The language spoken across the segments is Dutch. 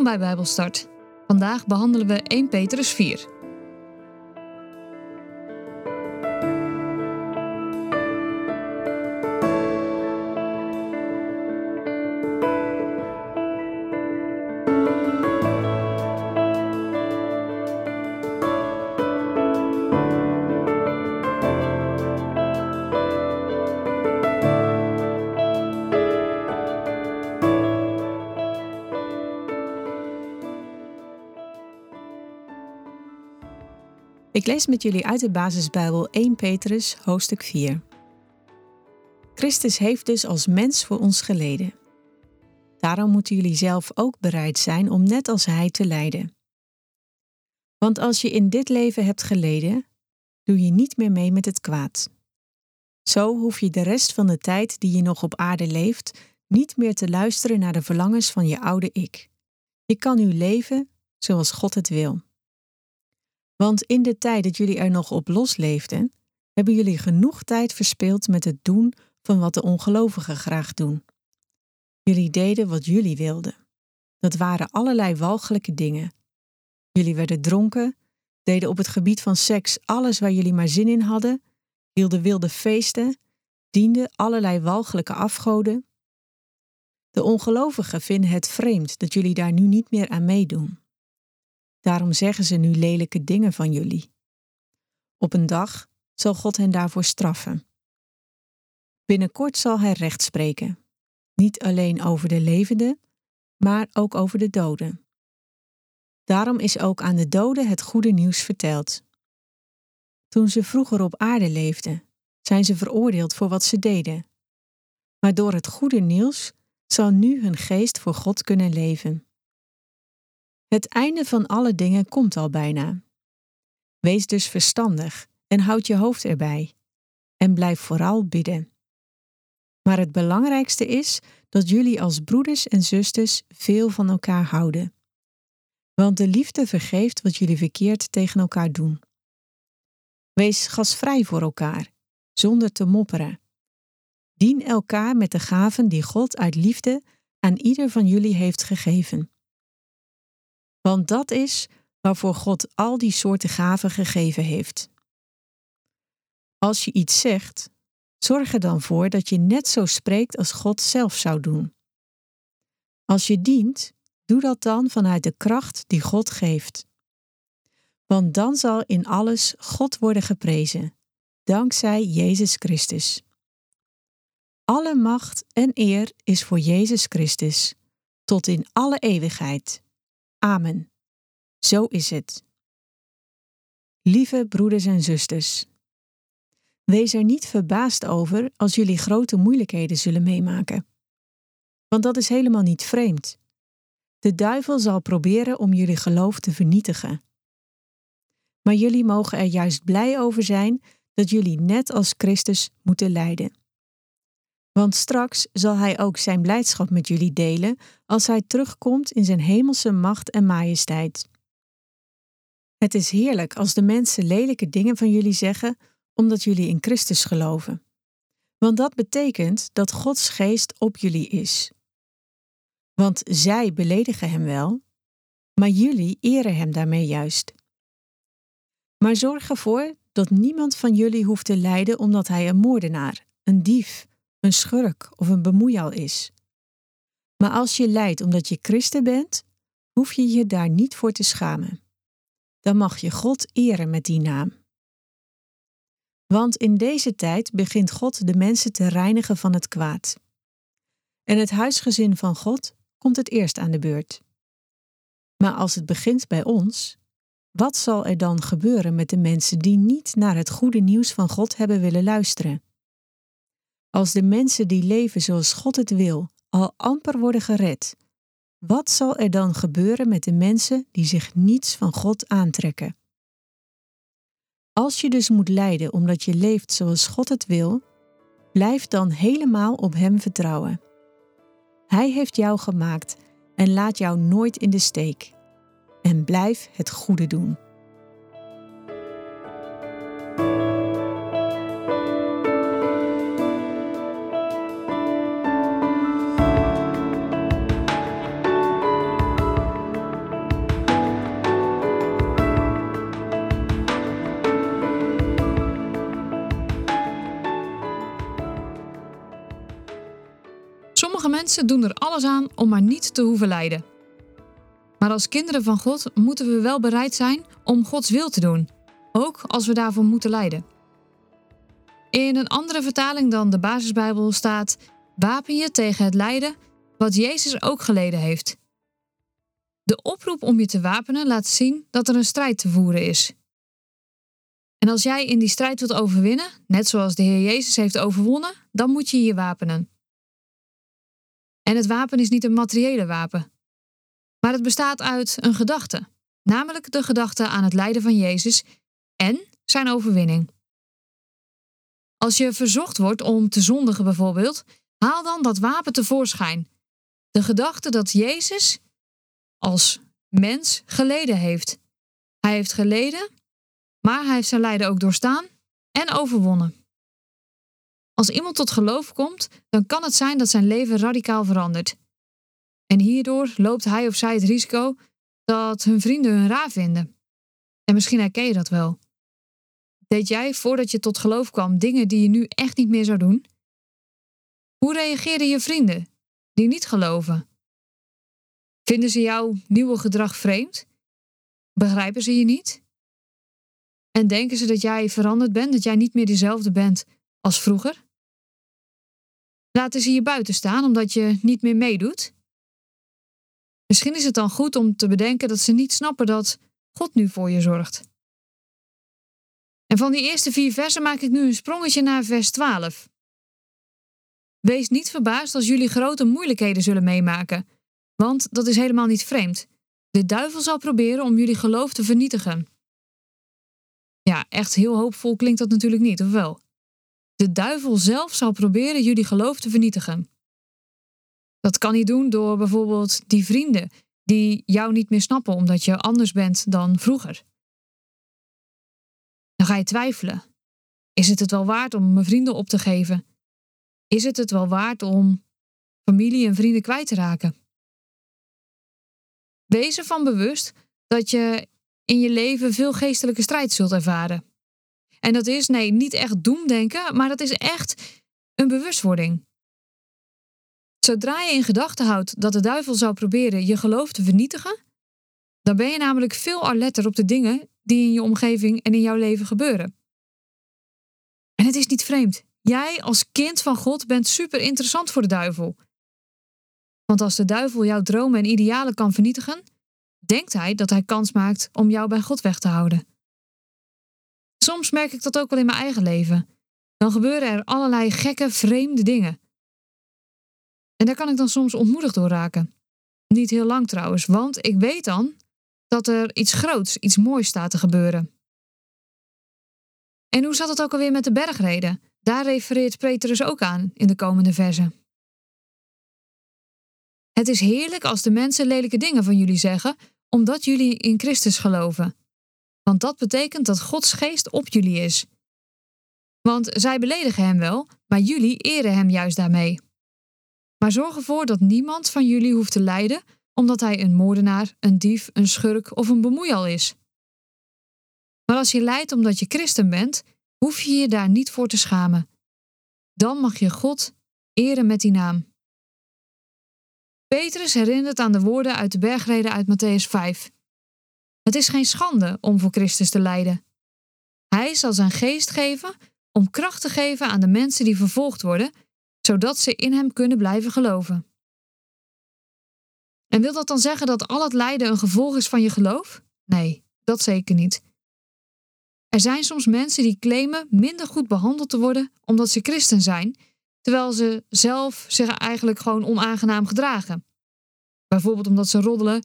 Welkom bij Bijbelstart. Vandaag behandelen we 1 Petrus 4. Lees met jullie uit de basisbijbel 1 Petrus, hoofdstuk 4. Christus heeft dus als mens voor ons geleden. Daarom moeten jullie zelf ook bereid zijn om net als Hij te lijden. Want als je in dit leven hebt geleden, doe je niet meer mee met het kwaad. Zo hoef je de rest van de tijd die je nog op aarde leeft niet meer te luisteren naar de verlangens van je oude ik. Je kan nu leven zoals God het wil. Want in de tijd dat jullie er nog op losleefden, hebben jullie genoeg tijd verspeeld met het doen van wat de ongelovigen graag doen. Jullie deden wat jullie wilden. Dat waren allerlei walgelijke dingen. Jullie werden dronken, deden op het gebied van seks alles waar jullie maar zin in hadden, hielden wilde feesten, dienden allerlei walgelijke afgoden. De ongelovigen vinden het vreemd dat jullie daar nu niet meer aan meedoen. Daarom zeggen ze nu lelijke dingen van jullie. Op een dag zal God hen daarvoor straffen. Binnenkort zal Hij recht spreken, niet alleen over de levenden, maar ook over de doden. Daarom is ook aan de doden het goede nieuws verteld. Toen ze vroeger op aarde leefden, zijn ze veroordeeld voor wat ze deden. Maar door het goede nieuws zal nu hun geest voor God kunnen leven. Het einde van alle dingen komt al bijna. Wees dus verstandig en houd je hoofd erbij. En blijf vooral bidden. Maar het belangrijkste is dat jullie als broeders en zusters veel van elkaar houden. Want de liefde vergeeft wat jullie verkeerd tegen elkaar doen. Wees gasvrij voor elkaar, zonder te mopperen. Dien elkaar met de gaven die God uit liefde aan ieder van jullie heeft gegeven. Want dat is waarvoor God al die soorten gaven gegeven heeft. Als je iets zegt, zorg er dan voor dat je net zo spreekt als God zelf zou doen. Als je dient, doe dat dan vanuit de kracht die God geeft. Want dan zal in alles God worden geprezen, dankzij Jezus Christus. Alle macht en eer is voor Jezus Christus, tot in alle eeuwigheid. Amen. Zo is het. Lieve broeders en zusters, wees er niet verbaasd over als jullie grote moeilijkheden zullen meemaken. Want dat is helemaal niet vreemd. De duivel zal proberen om jullie geloof te vernietigen. Maar jullie mogen er juist blij over zijn dat jullie net als Christus moeten lijden. Want straks zal Hij ook Zijn blijdschap met jullie delen als Hij terugkomt in Zijn hemelse macht en majesteit. Het is heerlijk als de mensen lelijke dingen van jullie zeggen omdat jullie in Christus geloven. Want dat betekent dat Gods geest op jullie is. Want zij beledigen Hem wel, maar jullie eren Hem daarmee juist. Maar zorg ervoor dat niemand van jullie hoeft te lijden omdat hij een moordenaar, een dief, een schurk of een bemoeial is. Maar als je lijdt omdat je christen bent, hoef je je daar niet voor te schamen. Dan mag je God eren met die naam. Want in deze tijd begint God de mensen te reinigen van het kwaad. En het huisgezin van God komt het eerst aan de beurt. Maar als het begint bij ons, wat zal er dan gebeuren met de mensen die niet naar het goede nieuws van God hebben willen luisteren? Als de mensen die leven zoals God het wil al amper worden gered, wat zal er dan gebeuren met de mensen die zich niets van God aantrekken? Als je dus moet lijden omdat je leeft zoals God het wil, blijf dan helemaal op Hem vertrouwen. Hij heeft jou gemaakt en laat jou nooit in de steek. En blijf het goede doen. Doen er alles aan om maar niet te hoeven lijden. Maar als kinderen van God moeten we wel bereid zijn om Gods wil te doen, ook als we daarvoor moeten lijden. In een andere vertaling dan de basisbijbel staat: wapen je tegen het lijden wat Jezus ook geleden heeft. De oproep om je te wapenen laat zien dat er een strijd te voeren is. En als jij in die strijd wilt overwinnen, net zoals de Heer Jezus heeft overwonnen, dan moet je je wapenen. En het wapen is niet een materiële wapen, maar het bestaat uit een gedachte, namelijk de gedachte aan het lijden van Jezus en zijn overwinning. Als je verzocht wordt om te zondigen bijvoorbeeld, haal dan dat wapen tevoorschijn. De gedachte dat Jezus als mens geleden heeft. Hij heeft geleden, maar hij heeft zijn lijden ook doorstaan en overwonnen. Als iemand tot geloof komt, dan kan het zijn dat zijn leven radicaal verandert. En hierdoor loopt hij of zij het risico dat hun vrienden hun raar vinden. En misschien herken je dat wel. Deed jij voordat je tot geloof kwam dingen die je nu echt niet meer zou doen? Hoe reageerden je vrienden die niet geloven? Vinden ze jouw nieuwe gedrag vreemd? Begrijpen ze je niet? En denken ze dat jij veranderd bent, dat jij niet meer dezelfde bent als vroeger? Laten ze je buiten staan omdat je niet meer meedoet? Misschien is het dan goed om te bedenken dat ze niet snappen dat God nu voor je zorgt. En van die eerste vier versen maak ik nu een sprongetje naar vers 12. Wees niet verbaasd als jullie grote moeilijkheden zullen meemaken, want dat is helemaal niet vreemd. De duivel zal proberen om jullie geloof te vernietigen. Ja, echt heel hoopvol klinkt dat natuurlijk niet, of wel? De duivel zelf zal proberen jullie geloof te vernietigen. Dat kan hij doen door bijvoorbeeld die vrienden die jou niet meer snappen omdat je anders bent dan vroeger. Dan ga je twijfelen. Is het het wel waard om mijn vrienden op te geven? Is het het wel waard om familie en vrienden kwijt te raken? Wees ervan bewust dat je in je leven veel geestelijke strijd zult ervaren. En dat is, nee, niet echt doemdenken, maar dat is echt een bewustwording. Zodra je in gedachten houdt dat de duivel zou proberen je geloof te vernietigen, dan ben je namelijk veel alerter op de dingen die in je omgeving en in jouw leven gebeuren. En het is niet vreemd. Jij als kind van God bent super interessant voor de duivel. Want als de duivel jouw dromen en idealen kan vernietigen, denkt hij dat hij kans maakt om jou bij God weg te houden. Soms merk ik dat ook wel in mijn eigen leven. Dan gebeuren er allerlei gekke, vreemde dingen. En daar kan ik dan soms ontmoedigd door raken. Niet heel lang trouwens, want ik weet dan dat er iets groots, iets moois staat te gebeuren. En hoe zat het ook alweer met de bergreden? Daar refereert Petrus ook aan in de komende versen. Het is heerlijk als de mensen lelijke dingen van jullie zeggen, omdat jullie in Christus geloven. Want dat betekent dat Gods geest op jullie is. Want zij beledigen hem wel, maar jullie eren hem juist daarmee. Maar zorg ervoor dat niemand van jullie hoeft te lijden omdat hij een moordenaar, een dief, een schurk of een bemoeial is. Maar als je lijdt omdat je christen bent, hoef je je daar niet voor te schamen. Dan mag je God eren met die naam. Petrus herinnert aan de woorden uit de bergreden uit Matthäus 5. Het is geen schande om voor Christus te lijden. Hij zal zijn geest geven om kracht te geven aan de mensen die vervolgd worden, zodat ze in hem kunnen blijven geloven. En wil dat dan zeggen dat al het lijden een gevolg is van je geloof? Nee, dat zeker niet. Er zijn soms mensen die claimen minder goed behandeld te worden omdat ze christen zijn, terwijl ze zelf zich eigenlijk gewoon onaangenaam gedragen. Bijvoorbeeld omdat ze roddelen,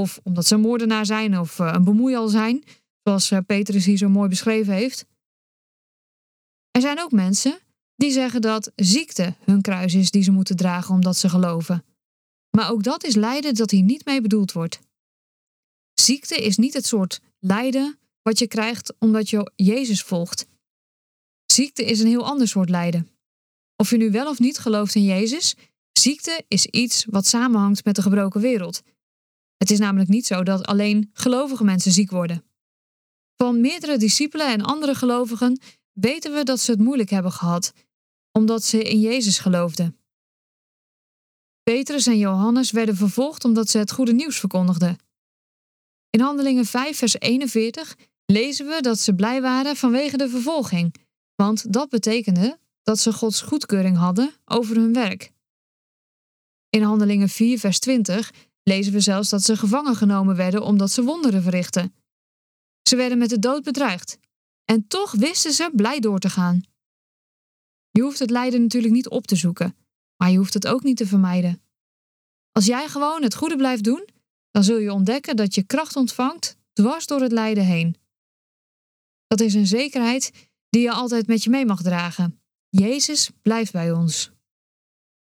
of omdat ze moordenaar zijn of eh, een bemoeial zijn, zoals eh, Petrus hier zo mooi beschreven heeft. Er zijn ook mensen die zeggen dat ziekte hun kruis is die ze moeten dragen omdat ze geloven. Maar ook dat is lijden dat hier niet mee bedoeld wordt. Ziekte is niet het soort lijden wat je krijgt omdat je Jezus volgt. Ziekte is een heel ander soort lijden. Of je nu wel of niet gelooft in Jezus, ziekte is iets wat samenhangt met de gebroken wereld. Het is namelijk niet zo dat alleen gelovige mensen ziek worden. Van meerdere discipelen en andere gelovigen weten we dat ze het moeilijk hebben gehad, omdat ze in Jezus geloofden. Petrus en Johannes werden vervolgd omdat ze het goede nieuws verkondigden. In Handelingen 5, vers 41 lezen we dat ze blij waren vanwege de vervolging, want dat betekende dat ze Gods goedkeuring hadden over hun werk. In Handelingen 4, vers 20 lezen we zelfs dat ze gevangen genomen werden omdat ze wonderen verrichtten. Ze werden met de dood bedreigd. En toch wisten ze blij door te gaan. Je hoeft het lijden natuurlijk niet op te zoeken, maar je hoeft het ook niet te vermijden. Als jij gewoon het goede blijft doen, dan zul je ontdekken dat je kracht ontvangt dwars door het lijden heen. Dat is een zekerheid die je altijd met je mee mag dragen. Jezus blijft bij ons.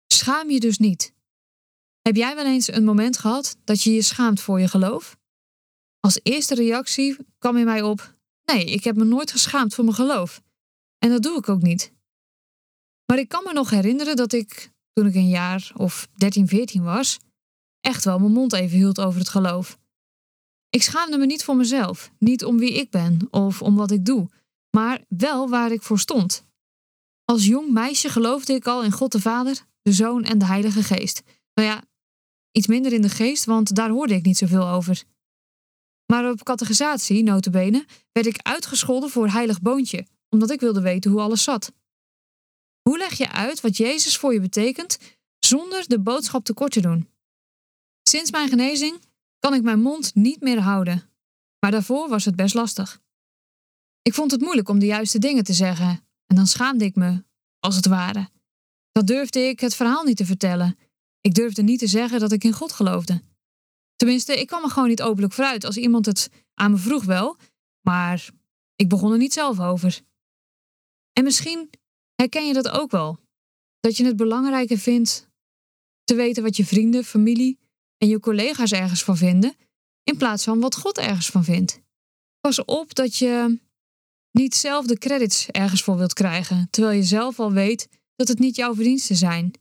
Schaam je dus niet. Heb jij wel eens een moment gehad dat je je schaamt voor je geloof? Als eerste reactie kwam in mij op: nee, ik heb me nooit geschaamd voor mijn geloof. En dat doe ik ook niet. Maar ik kan me nog herinneren dat ik, toen ik een jaar of 13, 14 was, echt wel mijn mond even hield over het geloof. Ik schaamde me niet voor mezelf, niet om wie ik ben of om wat ik doe, maar wel waar ik voor stond. Als jong meisje geloofde ik al in God de Vader, de Zoon en de Heilige Geest. Nou ja, iets minder in de geest, want daar hoorde ik niet zoveel over. Maar op catechisatie, notabene, werd ik uitgescholden voor heilig boontje, omdat ik wilde weten hoe alles zat. Hoe leg je uit wat Jezus voor je betekent zonder de boodschap tekort te doen? Sinds mijn genezing kan ik mijn mond niet meer houden, maar daarvoor was het best lastig. Ik vond het moeilijk om de juiste dingen te zeggen en dan schaamde ik me, als het ware. Dan durfde ik het verhaal niet te vertellen. Ik durfde niet te zeggen dat ik in God geloofde. Tenminste, ik kwam er gewoon niet openlijk vooruit als iemand het aan me vroeg wel, maar ik begon er niet zelf over. En misschien herken je dat ook wel. Dat je het belangrijker vindt te weten wat je vrienden, familie en je collega's ergens van vinden, in plaats van wat God ergens van vindt. Pas op dat je niet zelf de credits ergens voor wilt krijgen, terwijl je zelf al weet dat het niet jouw verdiensten zijn.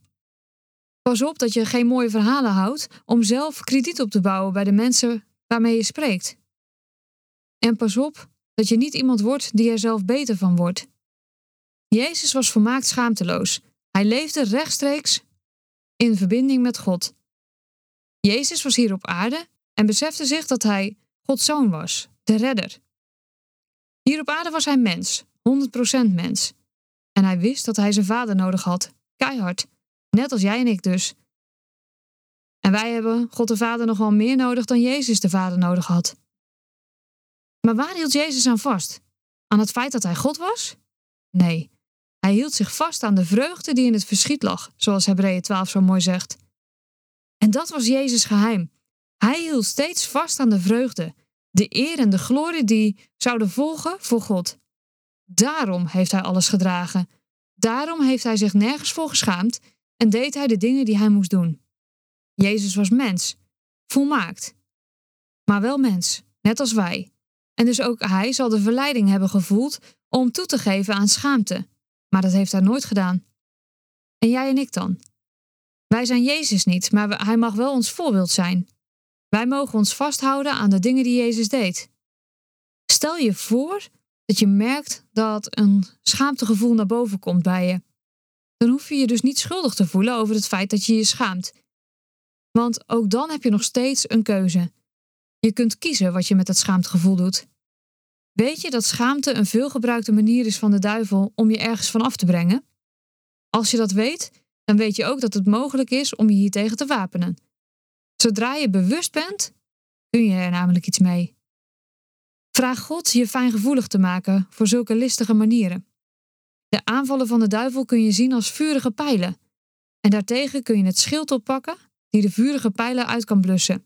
Pas op dat je geen mooie verhalen houdt om zelf krediet op te bouwen bij de mensen waarmee je spreekt. En pas op dat je niet iemand wordt die er zelf beter van wordt. Jezus was volmaakt schaamteloos. Hij leefde rechtstreeks in verbinding met God. Jezus was hier op aarde en besefte zich dat hij Gods zoon was, de redder. Hier op aarde was hij mens, 100% mens. En hij wist dat hij zijn vader nodig had, keihard, net als jij en ik dus. En wij hebben God de Vader nog wel meer nodig dan Jezus de Vader nodig had. Maar waar hield Jezus aan vast? Aan het feit dat hij God was? Nee, hij hield zich vast aan de vreugde die in het verschiet lag, zoals Hebreeën 12 zo mooi zegt. En dat was Jezus' geheim. Hij hield steeds vast aan de vreugde, de eer en de glorie die zouden volgen voor God. Daarom heeft hij alles gedragen. Daarom heeft hij zich nergens voor geschaamd en deed hij de dingen die hij moest doen. Jezus was mens, volmaakt, maar wel mens, net als wij. En dus ook hij zal de verleiding hebben gevoeld om toe te geven aan schaamte, maar dat heeft hij nooit gedaan. En jij en ik dan? Wij zijn Jezus niet, maar hij mag wel ons voorbeeld zijn. Wij mogen ons vasthouden aan de dingen die Jezus deed. Stel je voor dat je merkt dat een schaamtegevoel naar boven komt bij je. Dan hoef je je dus niet schuldig te voelen over het feit dat je je schaamt. Want ook dan heb je nog steeds een keuze. Je kunt kiezen wat je met dat schaamtegevoel doet. Weet je dat schaamte een veelgebruikte manier is van de duivel om je ergens van af te brengen? Als je dat weet, dan weet je ook dat het mogelijk is om je hiertegen te wapenen. Zodra je bewust bent, kun je er namelijk iets mee. Vraag God je fijngevoelig te maken voor zulke listige manieren. De aanvallen van de duivel kun je zien als vurige pijlen. En daartegen kun je het schild oppakken die de vurige pijlen uit kan blussen.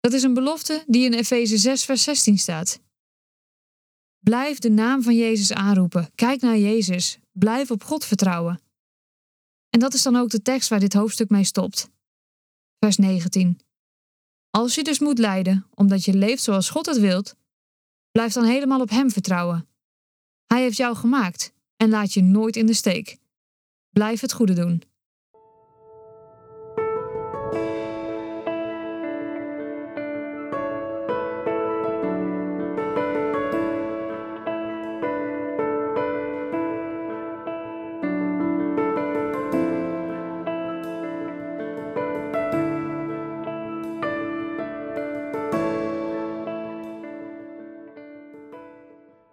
Dat is een belofte die in Efeze 6, vers 16 staat. Blijf de naam van Jezus aanroepen. Kijk naar Jezus. Blijf op God vertrouwen. En dat is dan ook de tekst waar dit hoofdstuk mee stopt. Vers 19. Als je dus moet lijden omdat je leeft zoals God het wilt, blijf dan helemaal op Hem vertrouwen. Hij heeft jou gemaakt en laat je nooit in de steek. Blijf het goede doen.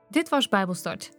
Dit was Bijbelstart